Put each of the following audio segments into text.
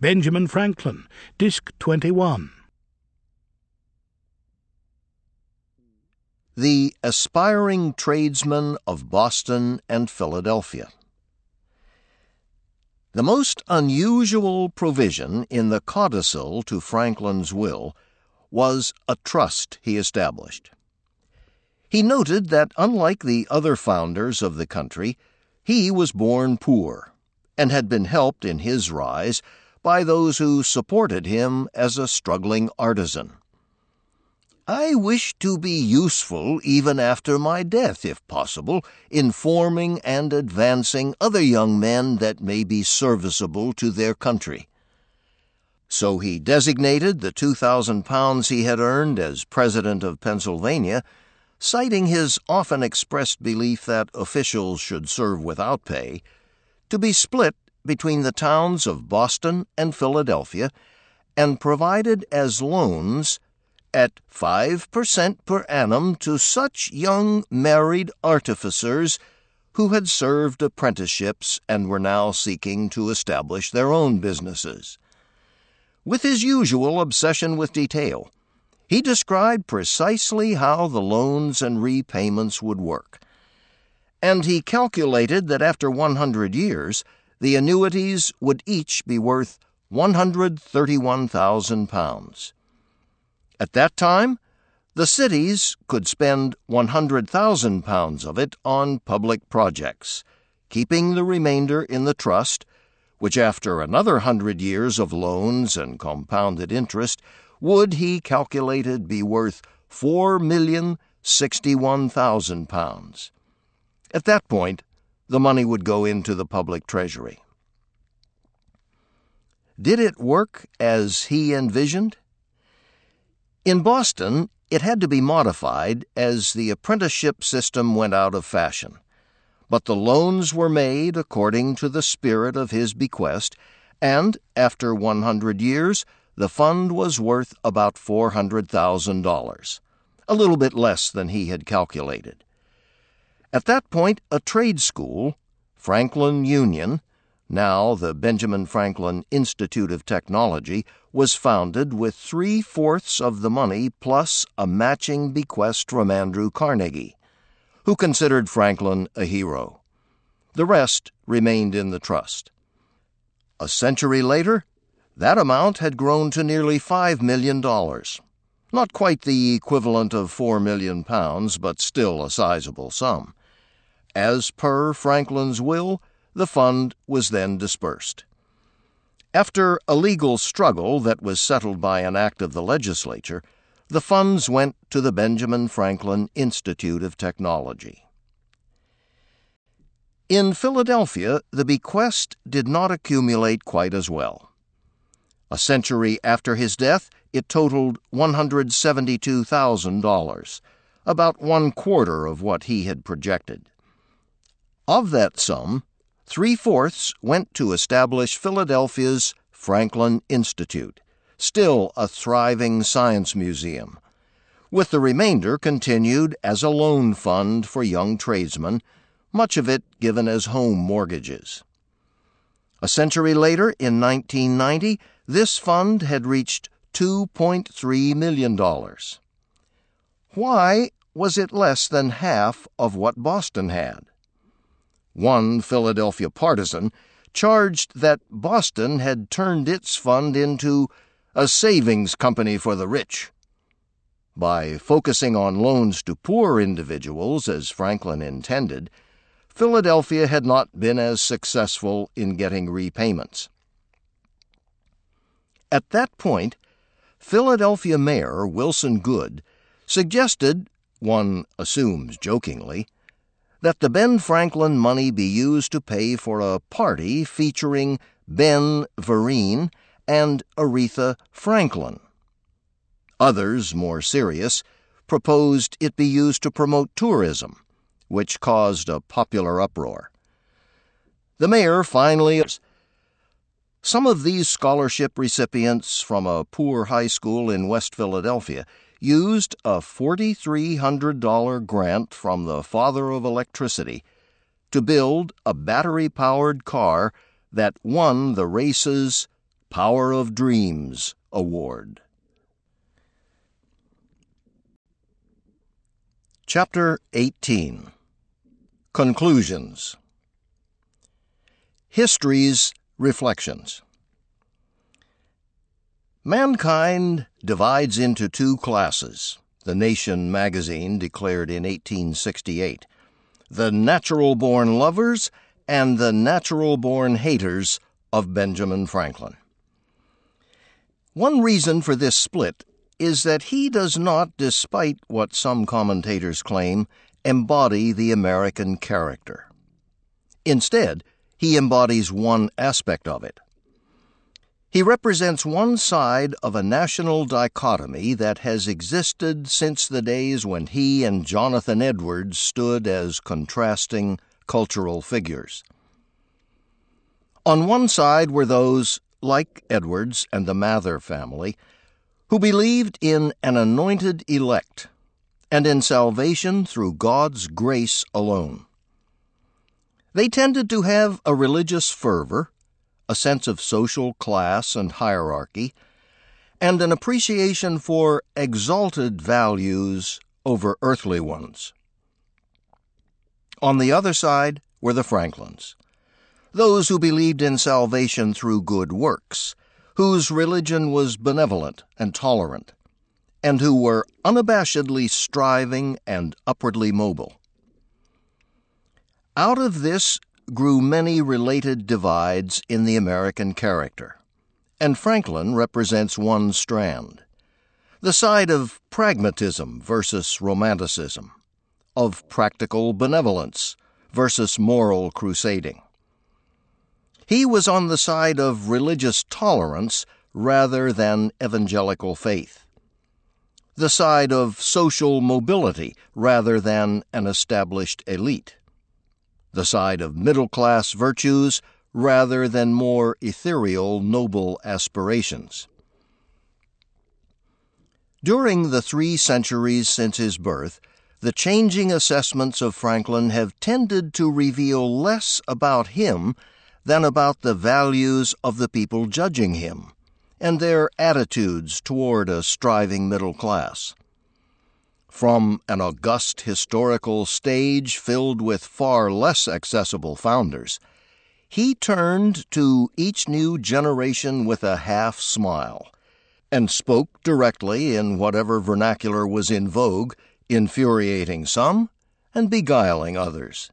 Benjamin Franklin, Disc 21. The Aspiring Tradesmen of Boston and Philadelphia. The most unusual provision in the codicil to Franklin's will was a trust he established. He noted that, unlike the other founders of the country, he was born poor and had been helped in his rise by those who supported him as a struggling artisan. I wish to be useful even after my death, if possible, in forming and advancing other young men that may be serviceable to their country. So he designated the two thousand pounds he had earned as President of Pennsylvania, citing his often expressed belief that officials should serve without pay, to be split between the towns of Boston and Philadelphia and provided as loans at 5% per annum to such young married artificers who had served apprenticeships and were now seeking to establish their own businesses. With his usual obsession with detail, he described precisely how the loans and repayments would work. And he calculated that after 100 years, the annuities would each be worth 131,000 pounds. At that time, the cities could spend 100,000 pounds of it on public projects, keeping the remainder in the trust, which after another hundred years of loans and compounded interest would, he calculated, be worth four million sixty-one thousand pounds. At that point, the money would go into the public treasury. Did it work as he envisioned? In Boston, it had to be modified as the apprenticeship system went out of fashion. But the loans were made according to the spirit of his bequest, and after 100 years, the fund was worth about $400,000, a little bit less than he had calculated. At that point, a trade school, Franklin Union, now the Benjamin Franklin Institute of Technology, was founded with three fourths of the money plus a matching bequest from Andrew Carnegie, who considered Franklin a hero. The rest remained in the trust. A century later, that amount had grown to nearly $5 million. Not quite the equivalent of four million pounds, but still a sizable sum. As per Franklin's will, the fund was then dispersed. After a legal struggle that was settled by an act of the legislature, the funds went to the Benjamin Franklin Institute of Technology. In Philadelphia, the bequest did not accumulate quite as well. A century after his death, it totaled $172,000, about one quarter of what he had projected. Of that sum, Three fourths went to establish Philadelphia's Franklin Institute, still a thriving science museum, with the remainder continued as a loan fund for young tradesmen, much of it given as home mortgages. A century later, in 1990, this fund had reached $2.3 million. Why was it less than half of what Boston had? One Philadelphia partisan charged that Boston had turned its fund into a savings company for the rich. By focusing on loans to poor individuals, as Franklin intended, Philadelphia had not been as successful in getting repayments. At that point, Philadelphia Mayor Wilson Goode suggested, one assumes jokingly, that the Ben Franklin money be used to pay for a party featuring Ben Vereen and Aretha Franklin. Others, more serious, proposed it be used to promote tourism, which caused a popular uproar. The mayor finally. Some of these scholarship recipients from a poor high school in West Philadelphia used a $4,300 grant from the father of electricity to build a battery powered car that won the race's Power of Dreams Award. Chapter 18 Conclusions. History's Reflections Mankind divides into two classes, the Nation magazine declared in 1868 the natural born lovers and the natural born haters of Benjamin Franklin. One reason for this split is that he does not, despite what some commentators claim, embody the American character. Instead, he embodies one aspect of it he represents one side of a national dichotomy that has existed since the days when he and Jonathan Edwards stood as contrasting cultural figures. On one side were those, like Edwards and the Mather family, who believed in an anointed elect and in salvation through God's grace alone. They tended to have a religious fervor a sense of social class and hierarchy, and an appreciation for exalted values over earthly ones. On the other side were the Franklins, those who believed in salvation through good works, whose religion was benevolent and tolerant, and who were unabashedly striving and upwardly mobile. Out of this grew many related divides in the American character, and Franklin represents one strand the side of pragmatism versus romanticism, of practical benevolence versus moral crusading. He was on the side of religious tolerance rather than evangelical faith, the side of social mobility rather than an established elite the side of middle class virtues rather than more ethereal noble aspirations. During the three centuries since his birth, the changing assessments of Franklin have tended to reveal less about him than about the values of the people judging him and their attitudes toward a striving middle class. From an august historical stage filled with far less accessible founders, he turned to each new generation with a half smile and spoke directly in whatever vernacular was in vogue, infuriating some and beguiling others.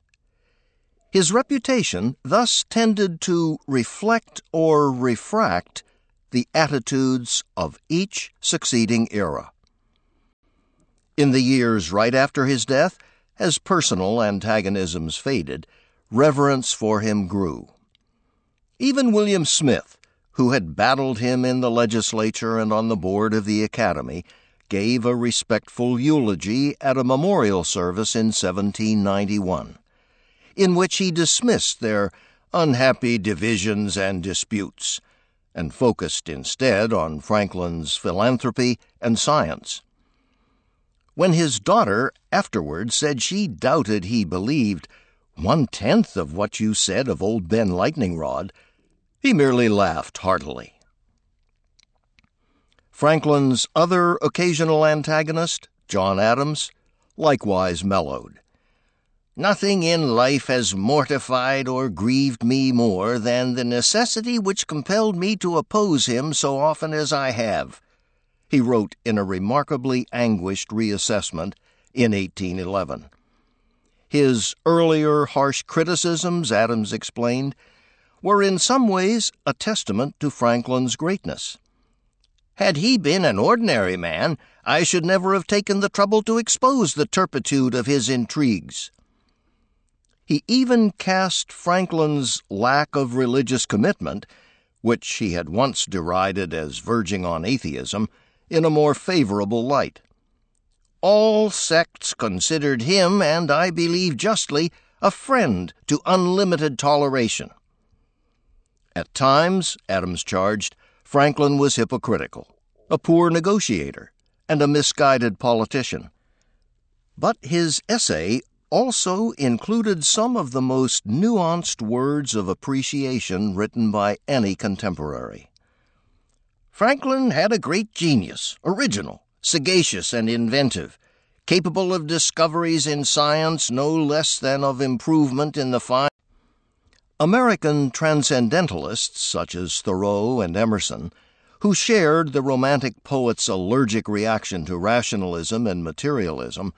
His reputation thus tended to reflect or refract the attitudes of each succeeding era. In the years right after his death, as personal antagonisms faded, reverence for him grew. Even William Smith, who had battled him in the legislature and on the board of the Academy, gave a respectful eulogy at a memorial service in 1791, in which he dismissed their unhappy divisions and disputes, and focused instead on Franklin's philanthropy and science. When his daughter afterward said she doubted he believed one tenth of what you said of old Ben Lightning Rod, he merely laughed heartily. Franklin's other occasional antagonist, John Adams, likewise mellowed. Nothing in life has mortified or grieved me more than the necessity which compelled me to oppose him so often as I have he wrote in a remarkably anguished reassessment in 1811. His earlier harsh criticisms, Adams explained, were in some ways a testament to Franklin's greatness. Had he been an ordinary man, I should never have taken the trouble to expose the turpitude of his intrigues. He even cast Franklin's lack of religious commitment, which he had once derided as verging on atheism, in a more favorable light. All sects considered him, and I believe justly, a friend to unlimited toleration. At times, Adams charged, Franklin was hypocritical, a poor negotiator, and a misguided politician. But his essay also included some of the most nuanced words of appreciation written by any contemporary. Franklin had a great genius, original, sagacious, and inventive, capable of discoveries in science no less than of improvement in the fine. American transcendentalists such as Thoreau and Emerson, who shared the Romantic poet's allergic reaction to rationalism and materialism,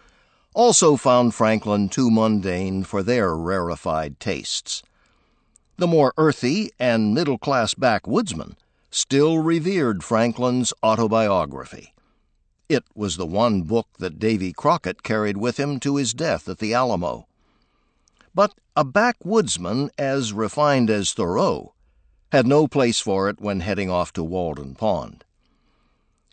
also found Franklin too mundane for their rarefied tastes. The more earthy and middle class backwoodsmen still revered Franklin's autobiography. It was the one book that Davy Crockett carried with him to his death at the Alamo. But a backwoodsman as refined as Thoreau had no place for it when heading off to Walden Pond.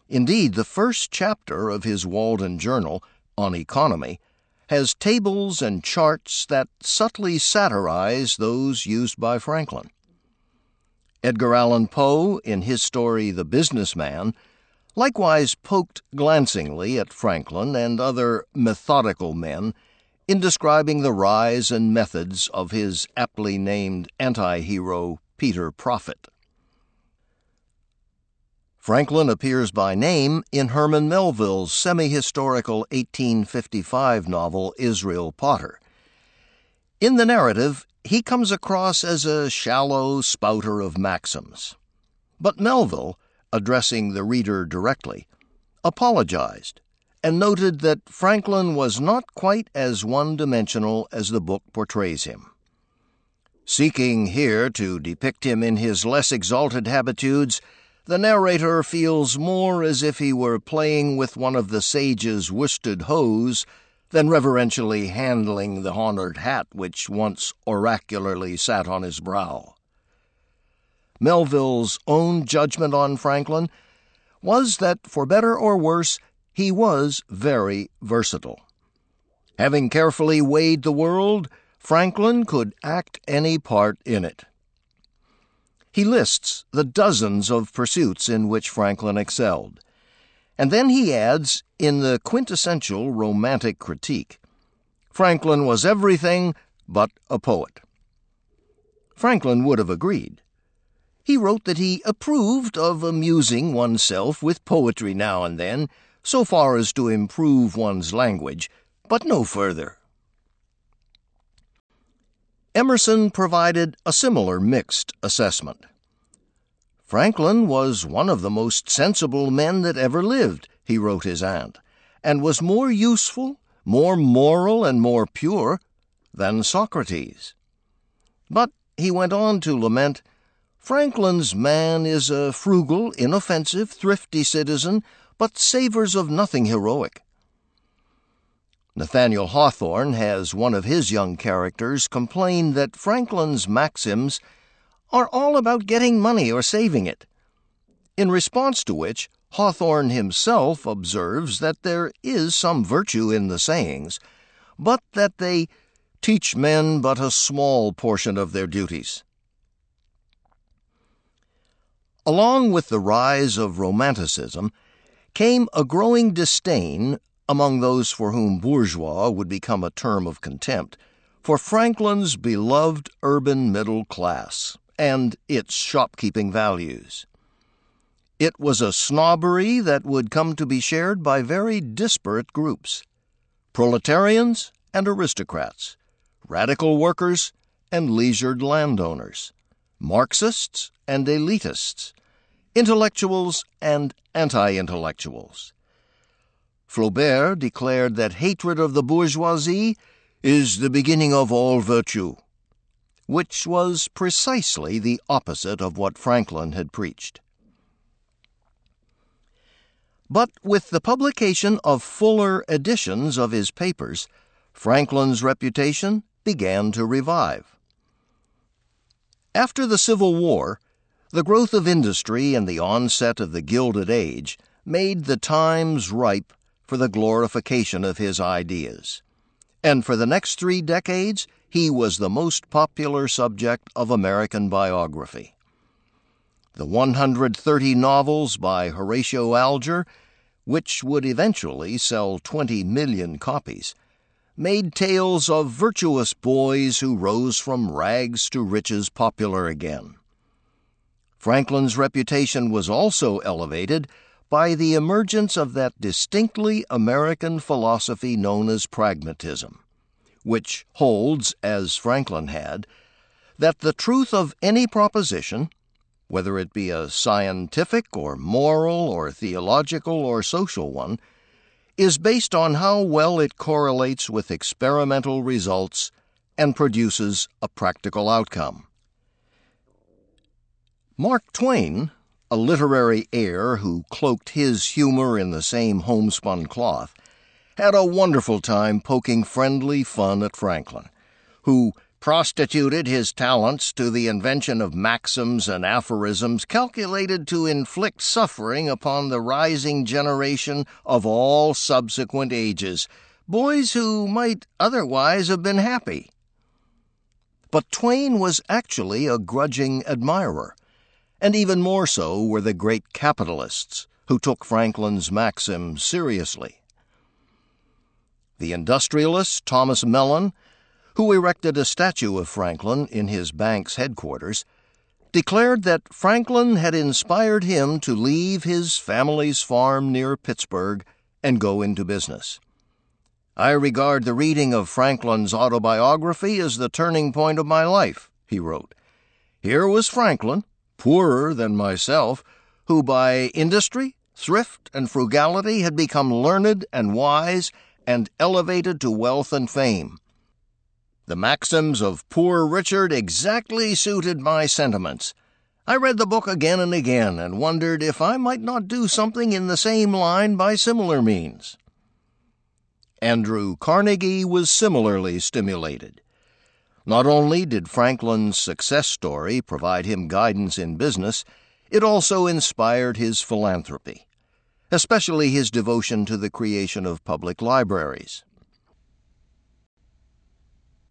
Indeed, the first chapter of his Walden Journal on economy has tables and charts that subtly satirize those used by Franklin. Edgar Allan Poe, in his story The Businessman, likewise poked glancingly at Franklin and other methodical men in describing the rise and methods of his aptly named anti hero, Peter Proffit. Franklin appears by name in Herman Melville's semi historical 1855 novel Israel Potter. In the narrative, he comes across as a shallow spouter of maxims. But Melville, addressing the reader directly, apologized and noted that Franklin was not quite as one dimensional as the book portrays him. Seeking here to depict him in his less exalted habitudes, the narrator feels more as if he were playing with one of the sage's worsted hose than reverentially handling the honored hat which once oracularly sat on his brow. Melville's own judgment on Franklin was that, for better or worse, he was very versatile. Having carefully weighed the world, Franklin could act any part in it. He lists the dozens of pursuits in which Franklin excelled. And then he adds, in the quintessential romantic critique, Franklin was everything but a poet. Franklin would have agreed. He wrote that he approved of amusing oneself with poetry now and then, so far as to improve one's language, but no further. Emerson provided a similar mixed assessment. Franklin was one of the most sensible men that ever lived, he wrote his aunt, and was more useful, more moral, and more pure than Socrates. But he went on to lament Franklin's man is a frugal, inoffensive, thrifty citizen, but savors of nothing heroic. Nathaniel Hawthorne has one of his young characters complain that Franklin's maxims are all about getting money or saving it. In response to which, Hawthorne himself observes that there is some virtue in the sayings, but that they teach men but a small portion of their duties. Along with the rise of Romanticism came a growing disdain among those for whom bourgeois would become a term of contempt, for Franklin's beloved urban middle class and its shopkeeping values. It was a snobbery that would come to be shared by very disparate groups proletarians and aristocrats, radical workers and leisured landowners, Marxists and elitists, intellectuals and anti intellectuals. Flaubert declared that hatred of the bourgeoisie is the beginning of all virtue, which was precisely the opposite of what Franklin had preached. But with the publication of fuller editions of his papers, Franklin's reputation began to revive. After the Civil War, the growth of industry and the onset of the Gilded Age made the times ripe for the glorification of his ideas. And for the next three decades, he was the most popular subject of American biography. The 130 novels by Horatio Alger, which would eventually sell 20 million copies, made tales of virtuous boys who rose from rags to riches popular again. Franklin's reputation was also elevated by the emergence of that distinctly American philosophy known as pragmatism, which holds, as Franklin had, that the truth of any proposition, whether it be a scientific or moral or theological or social one, is based on how well it correlates with experimental results and produces a practical outcome. Mark Twain, a literary heir who cloaked his humor in the same homespun cloth, had a wonderful time poking friendly fun at Franklin, who prostituted his talents to the invention of maxims and aphorisms calculated to inflict suffering upon the rising generation of all subsequent ages, boys who might otherwise have been happy. But Twain was actually a grudging admirer and even more so were the great capitalists who took Franklin's maxims seriously. The industrialist Thomas Mellon, who erected a statue of Franklin in his bank's headquarters, declared that Franklin had inspired him to leave his family's farm near Pittsburgh and go into business. I regard the reading of Franklin's autobiography as the turning point of my life, he wrote. Here was Franklin, poorer than myself, who by industry, thrift, and frugality had become learned and wise and elevated to wealth and fame. The maxims of Poor Richard exactly suited my sentiments. I read the book again and again and wondered if I might not do something in the same line by similar means. Andrew Carnegie was similarly stimulated. Not only did Franklin's success story provide him guidance in business, it also inspired his philanthropy, especially his devotion to the creation of public libraries.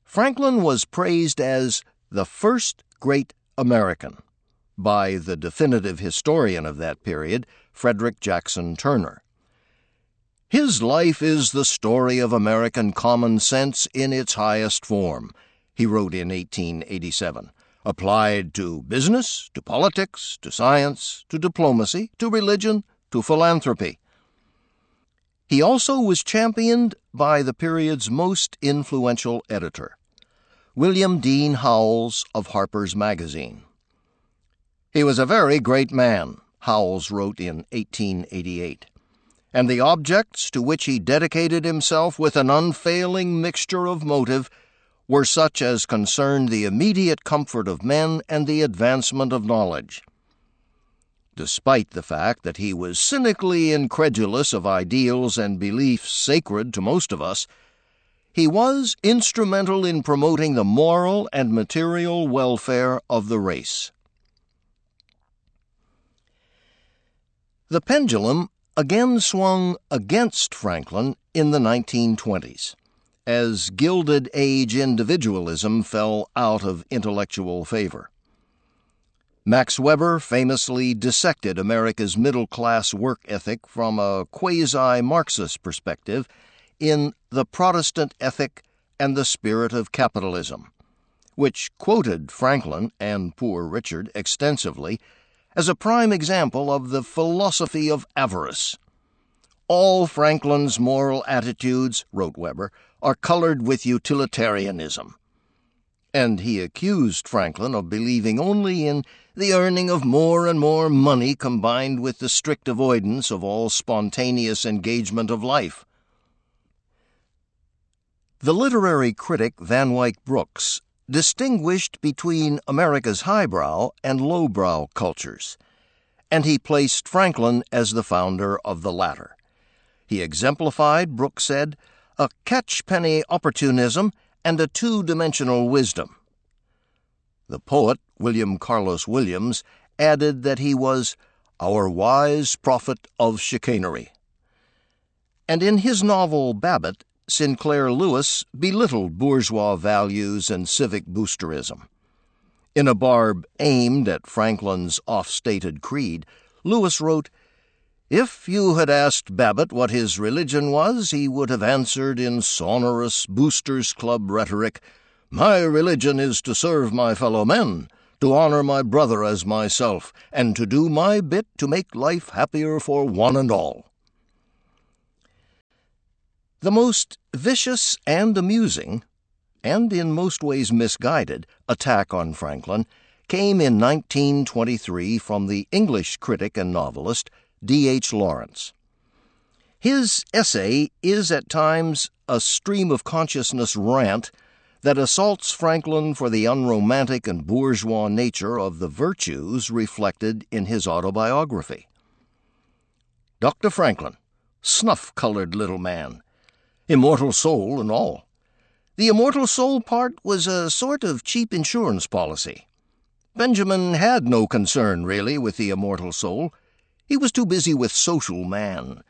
Franklin was praised as the first great American by the definitive historian of that period, Frederick Jackson Turner. His life is the story of American common sense in its highest form he wrote in 1887, applied to business, to politics, to science, to diplomacy, to religion, to philanthropy. He also was championed by the period's most influential editor, William Dean Howells of Harper's Magazine. He was a very great man, Howells wrote in 1888, and the objects to which he dedicated himself with an unfailing mixture of motive were such as concerned the immediate comfort of men and the advancement of knowledge. Despite the fact that he was cynically incredulous of ideals and beliefs sacred to most of us, he was instrumental in promoting the moral and material welfare of the race. The pendulum again swung against Franklin in the 1920s as Gilded Age individualism fell out of intellectual favor. Max Weber famously dissected America's middle class work ethic from a quasi Marxist perspective in The Protestant Ethic and the Spirit of Capitalism, which quoted Franklin and Poor Richard extensively as a prime example of the philosophy of avarice. All Franklin's moral attitudes, wrote Weber, are colored with utilitarianism. And he accused Franklin of believing only in the earning of more and more money combined with the strict avoidance of all spontaneous engagement of life. The literary critic Van Wyck Brooks distinguished between America's highbrow and lowbrow cultures, and he placed Franklin as the founder of the latter. He exemplified, Brooks said, a catchpenny opportunism, and a two dimensional wisdom. The poet, William Carlos Williams, added that he was our wise prophet of chicanery. And in his novel Babbitt, Sinclair Lewis belittled bourgeois values and civic boosterism. In a barb aimed at Franklin's off stated creed, Lewis wrote, if you had asked Babbitt what his religion was, he would have answered in sonorous Boosters Club rhetoric, My religion is to serve my fellow men, to honor my brother as myself, and to do my bit to make life happier for one and all. The most vicious and amusing, and in most ways misguided, attack on Franklin came in 1923 from the English critic and novelist D. H. Lawrence. His essay is at times a stream of consciousness rant that assaults Franklin for the unromantic and bourgeois nature of the virtues reflected in his autobiography. Dr. Franklin, snuff colored little man, immortal soul and all. The immortal soul part was a sort of cheap insurance policy. Benjamin had no concern, really, with the immortal soul. He was too busy with social man.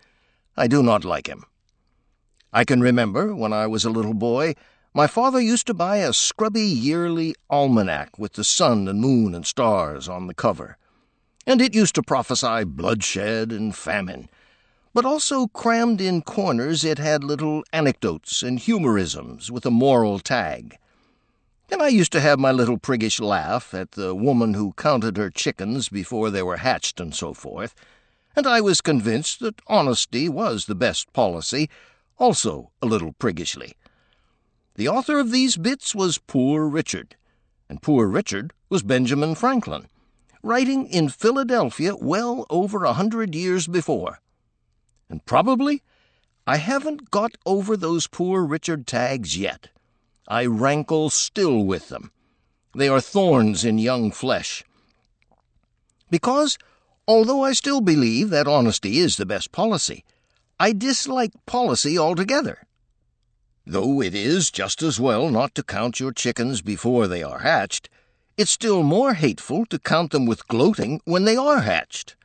I do not like him. I can remember, when I was a little boy, my father used to buy a scrubby yearly almanac with the sun and moon and stars on the cover, and it used to prophesy bloodshed and famine. But also crammed in corners it had little anecdotes and humorisms with a moral tag. And I used to have my little priggish laugh at the woman who counted her chickens before they were hatched and so forth, and I was convinced that honesty was the best policy, also a little priggishly. The author of these bits was Poor Richard, and Poor Richard was Benjamin Franklin, writing in Philadelphia well over a hundred years before. And probably I haven't got over those Poor Richard tags yet. I rankle still with them. They are thorns in young flesh. Because, although I still believe that honesty is the best policy, I dislike policy altogether though it is just as well not to count your chickens before they are hatched, it's still more hateful to count them with gloating when they are hatched.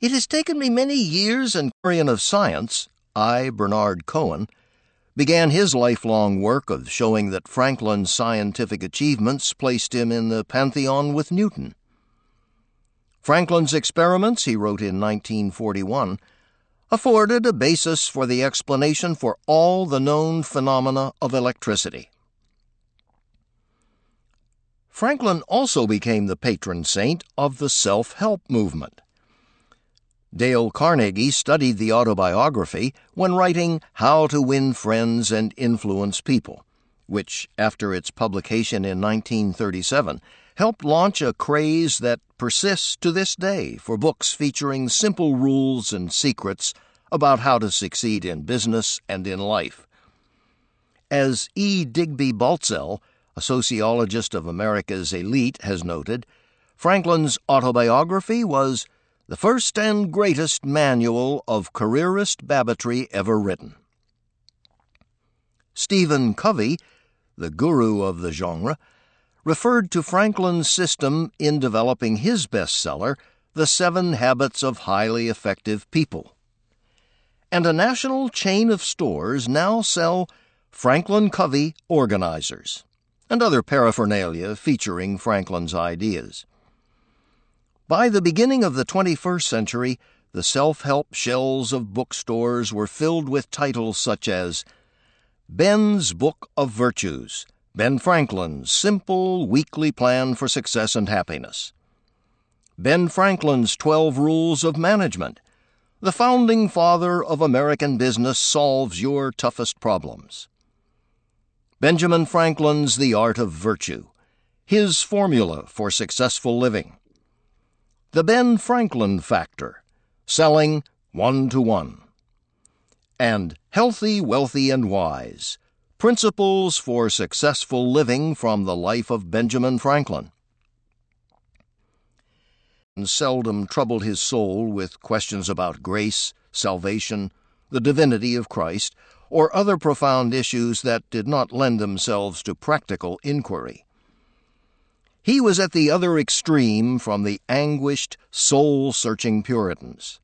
It has taken me many years and historian of science, I, Bernard Cohen, began his lifelong work of showing that Franklin's scientific achievements placed him in the pantheon with Newton. Franklin's experiments, he wrote in 1941, afforded a basis for the explanation for all the known phenomena of electricity. Franklin also became the patron saint of the self help movement. Dale Carnegie studied the autobiography when writing How to Win Friends and Influence People, which, after its publication in 1937, helped launch a craze that persists to this day for books featuring simple rules and secrets about how to succeed in business and in life. As E. Digby Baltzell, a sociologist of America's elite, has noted, Franklin's autobiography was the first and greatest manual of careerist Babbittry ever written. Stephen Covey, the guru of the genre, referred to Franklin's system in developing his bestseller, The Seven Habits of Highly Effective People. And a national chain of stores now sell Franklin Covey organizers and other paraphernalia featuring Franklin's ideas. By the beginning of the 21st century, the self help shelves of bookstores were filled with titles such as Ben's Book of Virtues Ben Franklin's Simple Weekly Plan for Success and Happiness. Ben Franklin's 12 Rules of Management. The founding father of American business solves your toughest problems. Benjamin Franklin's The Art of Virtue. His formula for successful living. The Ben Franklin Factor. Selling one to one. And Healthy, Wealthy, and Wise Principles for Successful Living from the Life of Benjamin Franklin. And Seldom troubled his soul with questions about grace, salvation, the divinity of Christ, or other profound issues that did not lend themselves to practical inquiry. He was at the other extreme from the anguished, soul searching Puritans.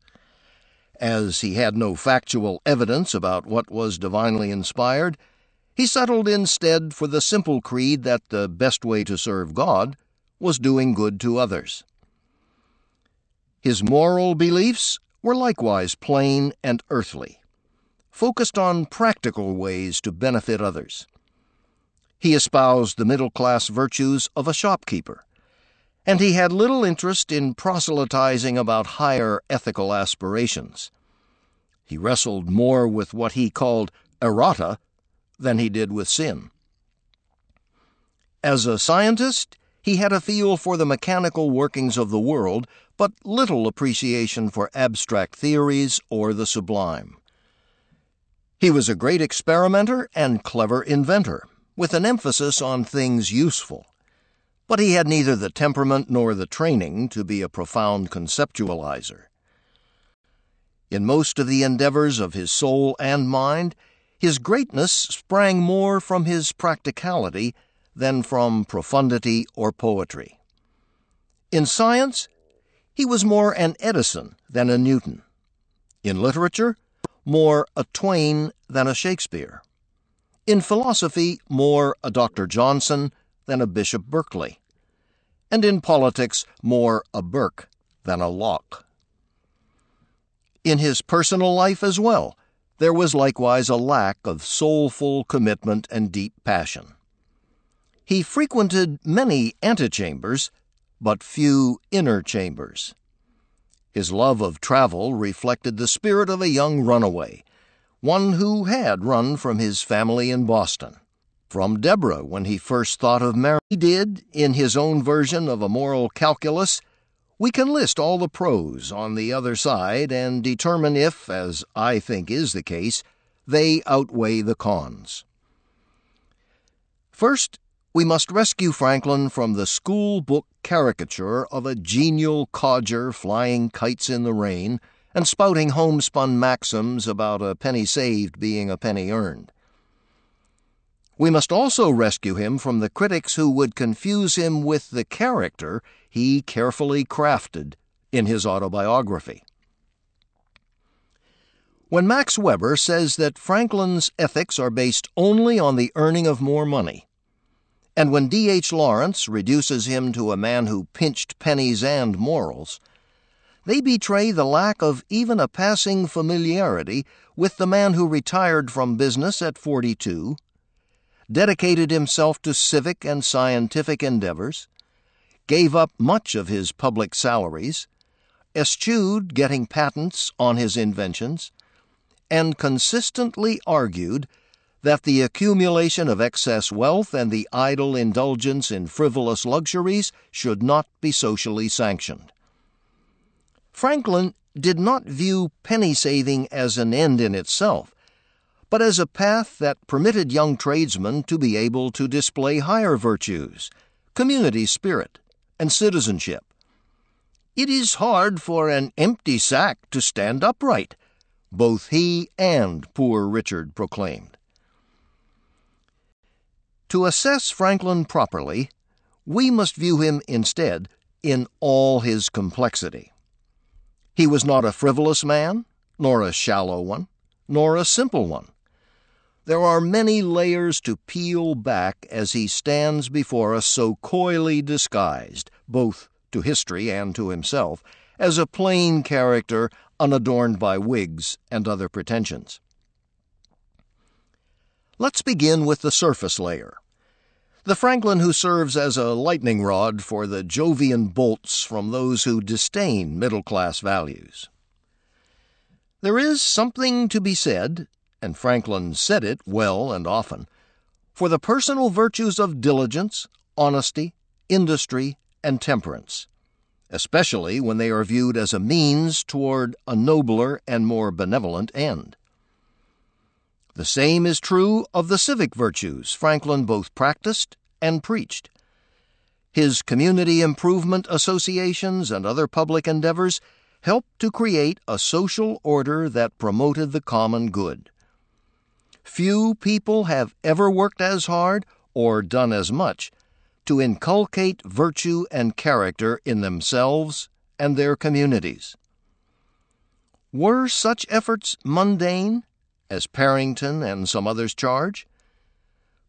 As he had no factual evidence about what was divinely inspired, he settled instead for the simple creed that the best way to serve God was doing good to others. His moral beliefs were likewise plain and earthly, focused on practical ways to benefit others. He espoused the middle class virtues of a shopkeeper and he had little interest in proselytizing about higher ethical aspirations. He wrestled more with what he called errata than he did with sin. As a scientist, he had a feel for the mechanical workings of the world, but little appreciation for abstract theories or the sublime. He was a great experimenter and clever inventor, with an emphasis on things useful. But he had neither the temperament nor the training to be a profound conceptualizer. In most of the endeavors of his soul and mind, his greatness sprang more from his practicality than from profundity or poetry. In science, he was more an Edison than a Newton. In literature, more a Twain than a Shakespeare. In philosophy, more a Dr. Johnson than a Bishop Berkeley. And in politics, more a Burke than a Locke. In his personal life as well, there was likewise a lack of soulful commitment and deep passion. He frequented many antechambers, but few inner chambers. His love of travel reflected the spirit of a young runaway, one who had run from his family in Boston. From Deborah, when he first thought of marriage, he did, in his own version of a moral calculus, we can list all the pros on the other side and determine if, as I think is the case, they outweigh the cons. First, we must rescue Franklin from the school book caricature of a genial codger flying kites in the rain and spouting homespun maxims about a penny saved being a penny earned. We must also rescue him from the critics who would confuse him with the character he carefully crafted in his autobiography. When Max Weber says that Franklin's ethics are based only on the earning of more money, and when D.H. Lawrence reduces him to a man who pinched pennies and morals, they betray the lack of even a passing familiarity with the man who retired from business at 42, dedicated himself to civic and scientific endeavors, gave up much of his public salaries, eschewed getting patents on his inventions, and consistently argued that the accumulation of excess wealth and the idle indulgence in frivolous luxuries should not be socially sanctioned. Franklin did not view penny saving as an end in itself, but as a path that permitted young tradesmen to be able to display higher virtues, community spirit, and citizenship. It is hard for an empty sack to stand upright, both he and poor Richard proclaimed. To assess Franklin properly, we must view him instead in all his complexity. He was not a frivolous man, nor a shallow one, nor a simple one. There are many layers to peel back as he stands before us so coyly disguised, both to history and to himself, as a plain character unadorned by wigs and other pretensions. Let's begin with the surface layer. The Franklin who serves as a lightning rod for the Jovian bolts from those who disdain middle class values. There is something to be said, and Franklin said it well and often, for the personal virtues of diligence, honesty, industry, and temperance, especially when they are viewed as a means toward a nobler and more benevolent end. The same is true of the civic virtues Franklin both practiced and preached. His community improvement associations and other public endeavors helped to create a social order that promoted the common good. Few people have ever worked as hard or done as much to inculcate virtue and character in themselves and their communities. Were such efforts mundane? as Parrington and some others charge?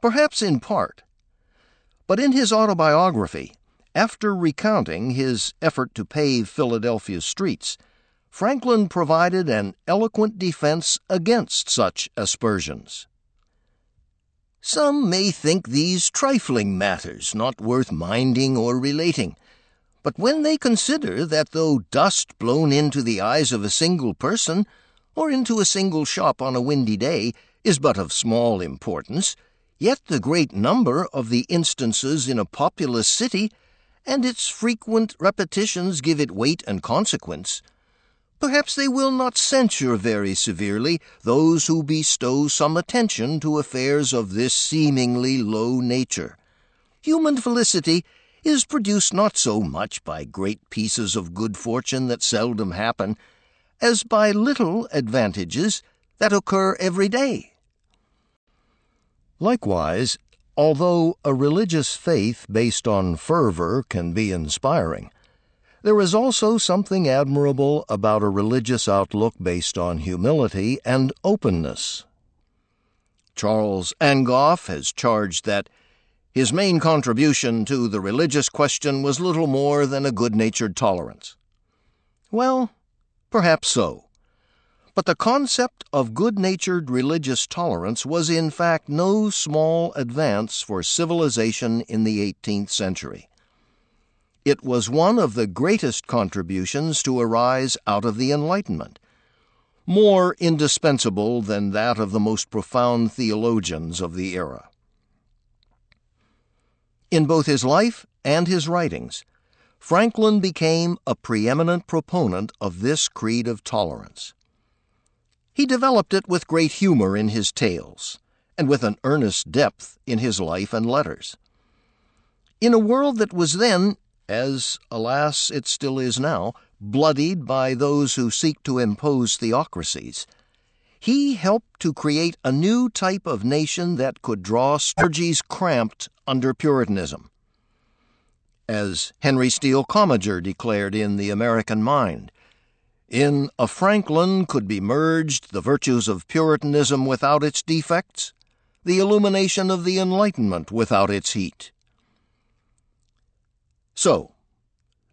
Perhaps in part. But in his autobiography, after recounting his effort to pave Philadelphia's streets, Franklin provided an eloquent defense against such aspersions. Some may think these trifling matters not worth minding or relating, But when they consider that though dust blown into the eyes of a single person, or into a single shop on a windy day, is but of small importance, yet the great number of the instances in a populous city and its frequent repetitions give it weight and consequence, perhaps they will not censure very severely those who bestow some attention to affairs of this seemingly low nature. Human felicity is produced not so much by great pieces of good fortune that seldom happen, as by little advantages that occur every day. Likewise, although a religious faith based on fervor can be inspiring, there is also something admirable about a religious outlook based on humility and openness. Charles Angoff has charged that his main contribution to the religious question was little more than a good natured tolerance. Well, perhaps so. But the concept of good natured religious tolerance was in fact no small advance for civilization in the 18th century. It was one of the greatest contributions to arise out of the Enlightenment, more indispensable than that of the most profound theologians of the era. In both his life and his writings, Franklin became a preeminent proponent of this creed of tolerance. He developed it with great humor in his tales, and with an earnest depth in his life and letters. In a world that was then as, alas, it still is now, bloodied by those who seek to impose theocracies. He helped to create a new type of nation that could draw energies cramped under Puritanism. As Henry Steele Commager declared in The American Mind, in a Franklin could be merged the virtues of Puritanism without its defects, the illumination of the Enlightenment without its heat. So,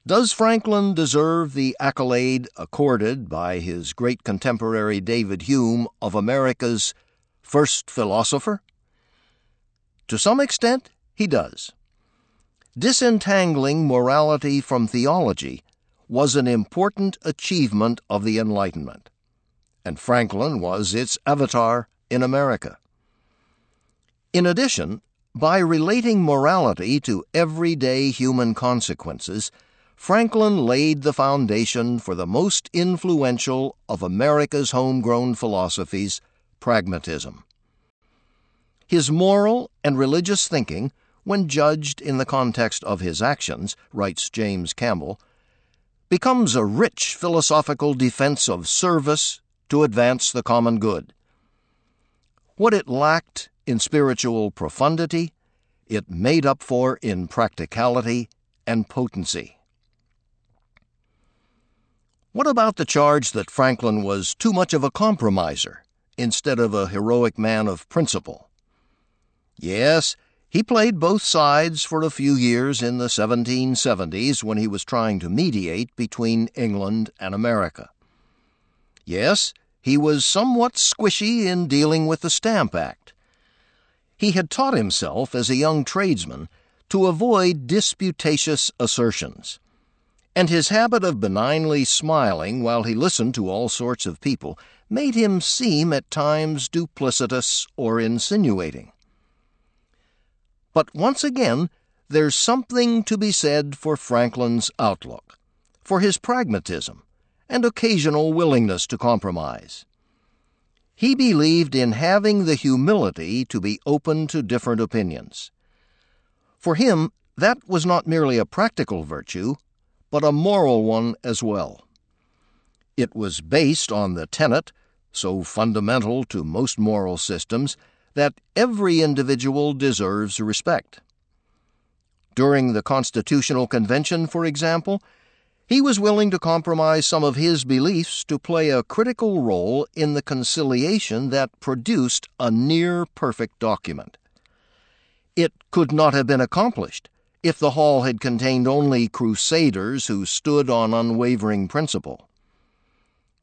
does Franklin deserve the accolade accorded by his great contemporary David Hume of America's first philosopher? To some extent, he does. Disentangling morality from theology was an important achievement of the Enlightenment, and Franklin was its avatar in America. In addition, by relating morality to everyday human consequences, Franklin laid the foundation for the most influential of America's homegrown philosophies, pragmatism. His moral and religious thinking, when judged in the context of his actions, writes James Campbell, becomes a rich philosophical defense of service to advance the common good. What it lacked in spiritual profundity, it made up for in practicality and potency. What about the charge that Franklin was too much of a compromiser instead of a heroic man of principle? Yes, he played both sides for a few years in the 1770s when he was trying to mediate between England and America. Yes, he was somewhat squishy in dealing with the Stamp Act, he had taught himself as a young tradesman to avoid disputatious assertions, and his habit of benignly smiling while he listened to all sorts of people made him seem at times duplicitous or insinuating. But once again, there's something to be said for Franklin's outlook, for his pragmatism, and occasional willingness to compromise. He believed in having the humility to be open to different opinions. For him, that was not merely a practical virtue, but a moral one as well. It was based on the tenet, so fundamental to most moral systems, that every individual deserves respect. During the Constitutional Convention, for example, he was willing to compromise some of his beliefs to play a critical role in the conciliation that produced a near perfect document. It could not have been accomplished if the hall had contained only crusaders who stood on unwavering principle.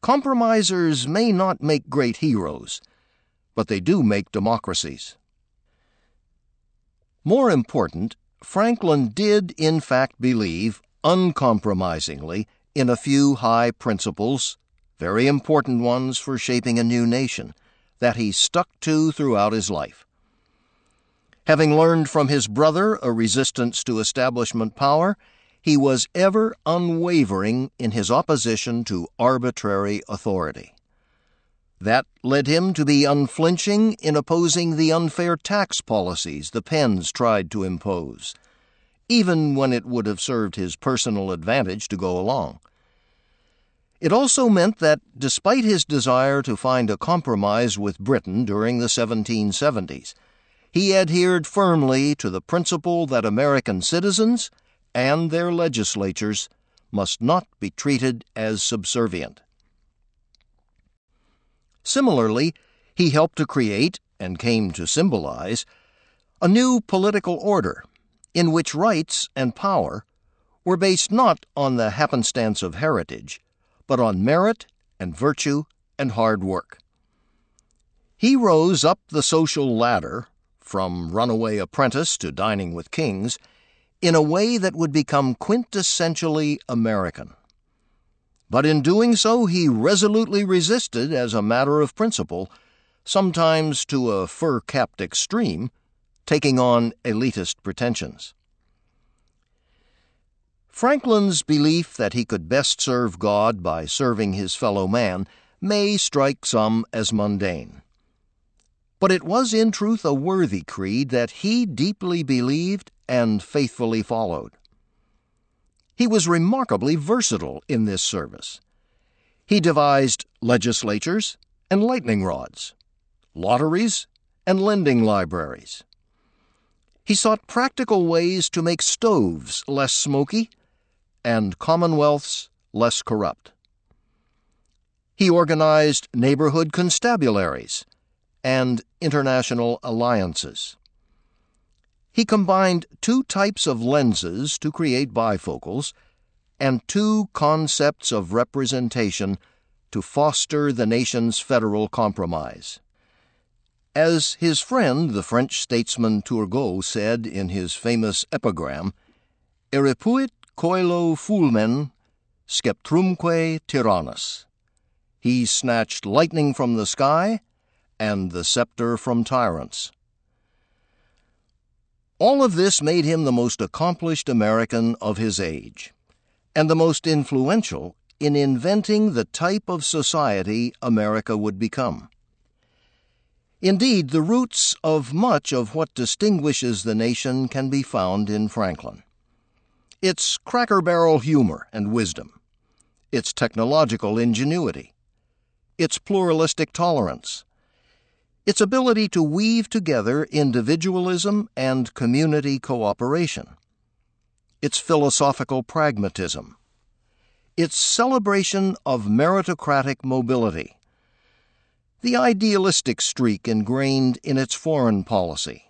Compromisers may not make great heroes, but they do make democracies. More important, Franklin did in fact believe uncompromisingly in a few high principles, very important ones for shaping a new nation, that he stuck to throughout his life. Having learned from his brother a resistance to establishment power, he was ever unwavering in his opposition to arbitrary authority. That led him to be unflinching in opposing the unfair tax policies the Penns tried to impose, even when it would have served his personal advantage to go along. It also meant that, despite his desire to find a compromise with Britain during the 1770s, he adhered firmly to the principle that American citizens and their legislatures must not be treated as subservient. Similarly, he helped to create, and came to symbolize, a new political order in which rights and power were based not on the happenstance of heritage, but on merit and virtue and hard work. He rose up the social ladder, from runaway apprentice to dining with kings, in a way that would become quintessentially American. But in doing so, he resolutely resisted, as a matter of principle, sometimes to a fur capped extreme, taking on elitist pretensions. Franklin's belief that he could best serve God by serving his fellow man may strike some as mundane. But it was in truth a worthy creed that he deeply believed and faithfully followed. He was remarkably versatile in this service. He devised legislatures and lightning rods, lotteries and lending libraries. He sought practical ways to make stoves less smoky and commonwealths less corrupt. He organized neighborhood constabularies and international alliances. He combined two types of lenses to create bifocals and two concepts of representation to foster the nation's federal compromise. As his friend, the French statesman Turgot, said in his famous epigram, Eripuit coelo fulmen sceptrumque tyrannis. He snatched lightning from the sky and the scepter from tyrants. All of this made him the most accomplished American of his age, and the most influential in inventing the type of society America would become. Indeed, the roots of much of what distinguishes the nation can be found in Franklin. Its cracker barrel humor and wisdom, its technological ingenuity, its pluralistic tolerance, its ability to weave together individualism and community cooperation, its philosophical pragmatism, its celebration of meritocratic mobility, the idealistic streak ingrained in its foreign policy,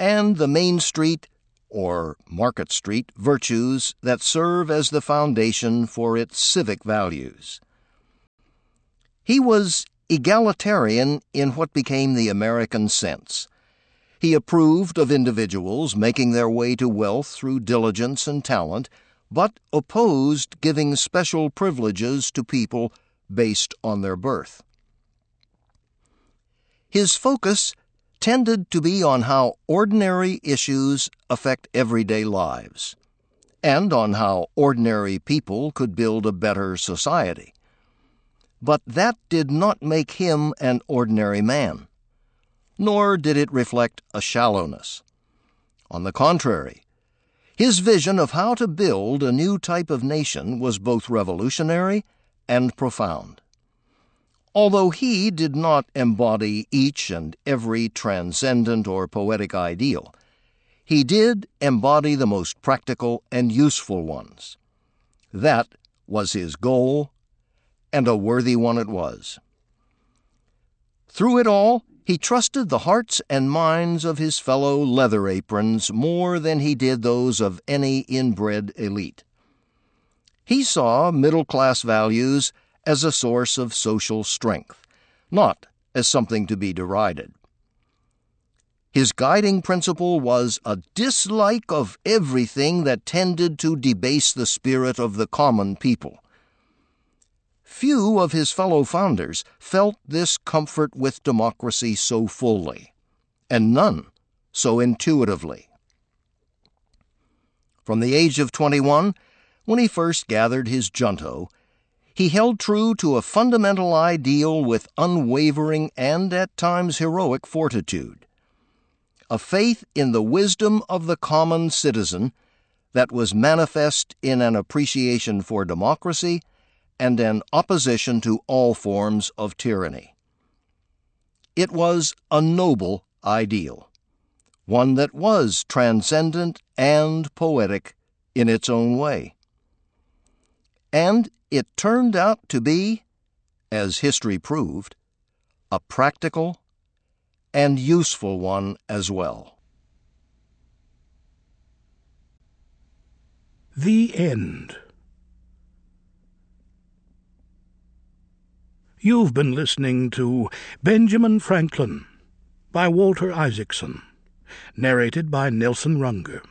and the Main Street or Market Street virtues that serve as the foundation for its civic values. He was egalitarian in what became the American sense. He approved of individuals making their way to wealth through diligence and talent, but opposed giving special privileges to people based on their birth. His focus tended to be on how ordinary issues affect everyday lives, and on how ordinary people could build a better society. But that did not make him an ordinary man, nor did it reflect a shallowness. On the contrary, his vision of how to build a new type of nation was both revolutionary and profound. Although he did not embody each and every transcendent or poetic ideal, he did embody the most practical and useful ones. That was his goal and a worthy one it was. Through it all, he trusted the hearts and minds of his fellow leather aprons more than he did those of any inbred elite. He saw middle class values as a source of social strength, not as something to be derided. His guiding principle was a dislike of everything that tended to debase the spirit of the common people. Few of his fellow founders felt this comfort with democracy so fully, and none so intuitively. From the age of 21, when he first gathered his junto, he held true to a fundamental ideal with unwavering and at times heroic fortitude a faith in the wisdom of the common citizen that was manifest in an appreciation for democracy and an opposition to all forms of tyranny. It was a noble ideal, one that was transcendent and poetic in its own way. And it turned out to be, as history proved, a practical and useful one as well. The End. You've been listening to Benjamin Franklin by Walter Isaacson, narrated by Nelson Runger.